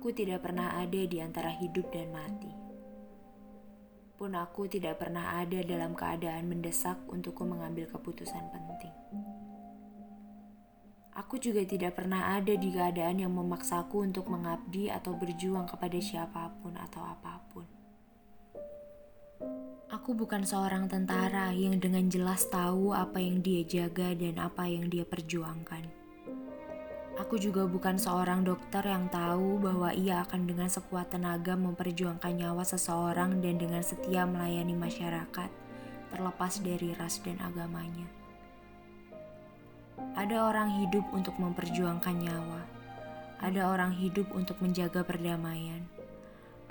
Aku tidak pernah ada di antara hidup dan mati. Pun aku tidak pernah ada dalam keadaan mendesak untukku mengambil keputusan penting. Aku juga tidak pernah ada di keadaan yang memaksaku untuk mengabdi atau berjuang kepada siapa pun atau apa pun. Aku bukan seorang tentara yang dengan jelas tahu apa yang dia jaga dan apa yang dia perjuangkan. Aku juga bukan seorang dokter yang tahu bahwa ia akan dengan sekuat tenaga memperjuangkan nyawa seseorang dan dengan setia melayani masyarakat, terlepas dari ras dan agamanya. Ada orang hidup untuk memperjuangkan nyawa, ada orang hidup untuk menjaga perdamaian,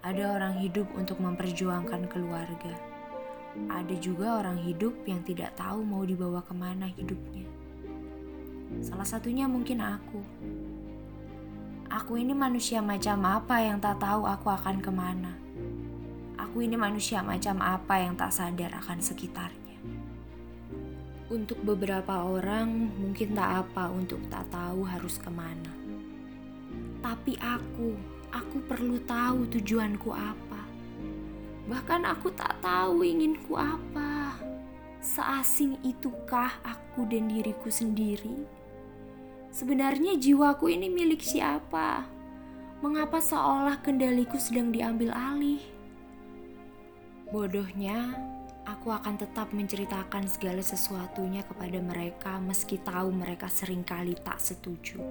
ada orang hidup untuk memperjuangkan keluarga, ada juga orang hidup yang tidak tahu mau dibawa ke mana hidupnya. Salah satunya mungkin aku. Aku ini manusia macam apa yang tak tahu aku akan ke mana. Aku ini manusia macam apa yang tak sadar akan sekitarnya. Untuk beberapa orang mungkin tak apa untuk tak tahu harus ke mana. Tapi aku, aku perlu tahu tujuanku apa. Bahkan aku tak tahu inginku apa. Seasing itukah aku dan diriku sendiri? Sebenarnya jiwaku ini milik siapa? Mengapa seolah kendaliku sedang diambil alih? Bodohnya, aku akan tetap menceritakan segala sesuatunya kepada mereka meski tahu mereka sering kali tak setuju.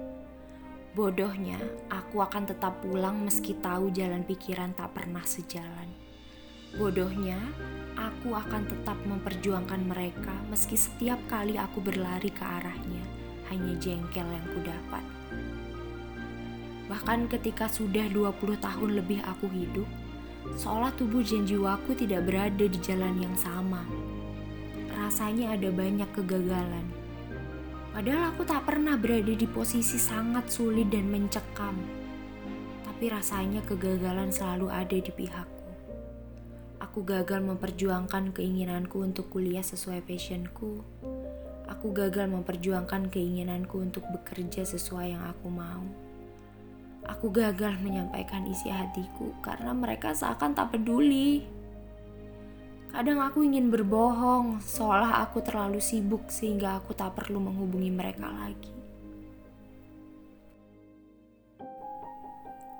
Bodohnya, aku akan tetap pulang meski tahu jalan pikiran tak pernah sejalan. Bodohnya, aku akan tetap memperjuangkan mereka meski setiap kali aku berlari ke arahnya hanya jengkel yang kudapat. Bahkan ketika sudah 20 tahun lebih aku hidup, seolah tubuh dan jiwaku tidak berada di jalan yang sama. Rasanya ada banyak kegagalan. Padahal aku tak pernah berada di posisi sangat sulit dan mencekam. Tapi rasanya kegagalan selalu ada di pihakku. Aku gagal memperjuangkan keinginanku untuk kuliah sesuai passionku aku gagal memperjuangkan keinginanku untuk bekerja sesuai yang aku mau. Aku gagal menyampaikan isi hatiku karena mereka seakan tak peduli. Kadang aku ingin berbohong, seolah aku terlalu sibuk sehingga aku tak perlu menghubungi mereka lagi.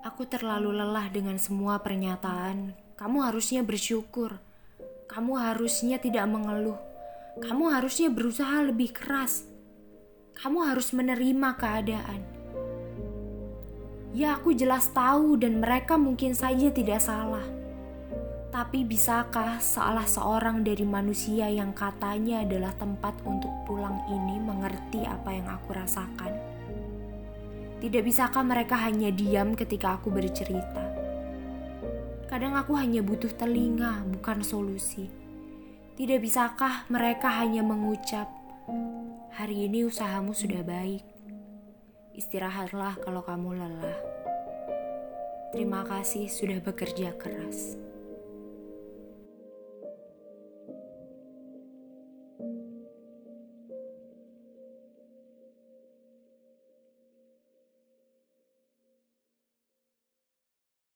Aku terlalu lelah dengan semua pernyataan. Kamu harusnya bersyukur. Kamu harusnya tidak mengeluh kamu harusnya berusaha lebih keras. Kamu harus menerima keadaan. Ya, aku jelas tahu, dan mereka mungkin saja tidak salah. Tapi, bisakah salah seorang dari manusia yang katanya adalah tempat untuk pulang ini mengerti apa yang aku rasakan? Tidak bisakah mereka hanya diam ketika aku bercerita? Kadang aku hanya butuh telinga, bukan solusi. Tidak bisakah mereka hanya mengucap, "Hari ini usahamu sudah baik. Istirahatlah kalau kamu lelah." Terima kasih sudah bekerja keras.